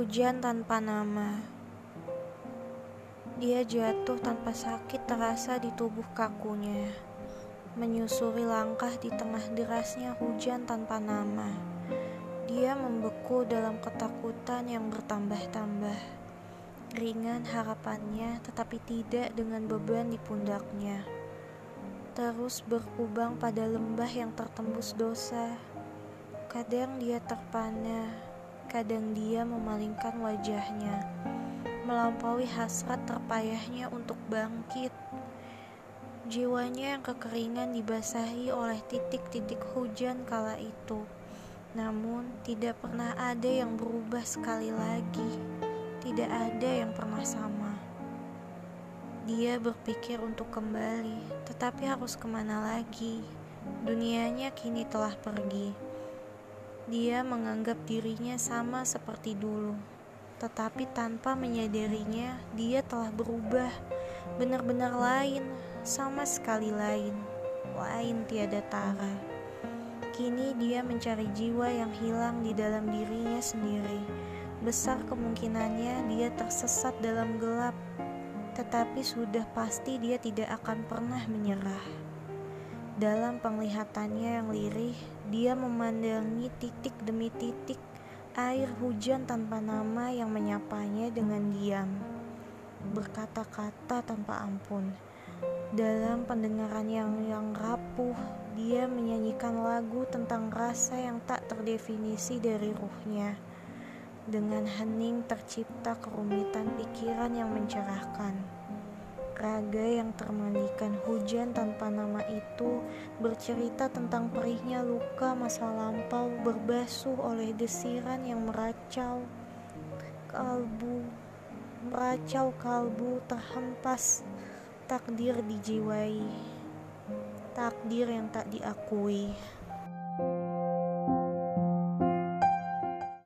Hujan tanpa nama. Dia jatuh tanpa sakit terasa di tubuh kakunya. Menyusuri langkah di tengah derasnya hujan tanpa nama. Dia membeku dalam ketakutan yang bertambah-tambah. Ringan harapannya, tetapi tidak dengan beban di pundaknya. Terus berkubang pada lembah yang tertembus dosa. Kadang dia terpana, Kadang dia memalingkan wajahnya, melampaui hasrat terpayahnya untuk bangkit. Jiwanya yang kekeringan dibasahi oleh titik-titik hujan kala itu. Namun, tidak pernah ada yang berubah sekali lagi. Tidak ada yang pernah sama. Dia berpikir untuk kembali, tetapi harus ke mana lagi? Dunianya kini telah pergi. Dia menganggap dirinya sama seperti dulu, tetapi tanpa menyadarinya, dia telah berubah, benar-benar lain, sama sekali lain, lain tiada tara. Kini dia mencari jiwa yang hilang di dalam dirinya sendiri. Besar kemungkinannya dia tersesat dalam gelap, tetapi sudah pasti dia tidak akan pernah menyerah. Dalam penglihatannya yang lirih, dia memandangi titik demi titik air hujan tanpa nama yang menyapanya dengan diam, berkata-kata tanpa ampun. Dalam pendengaran yang yang rapuh, dia menyanyikan lagu tentang rasa yang tak terdefinisi dari ruhnya. Dengan hening tercipta kerumitan pikiran yang mencerahkan. Raga yang termandikan hujan tanpa nama itu bercerita tentang perihnya luka masa lampau berbasuh oleh desiran yang meracau kalbu meracau kalbu terhempas takdir dijiwai takdir yang tak diakui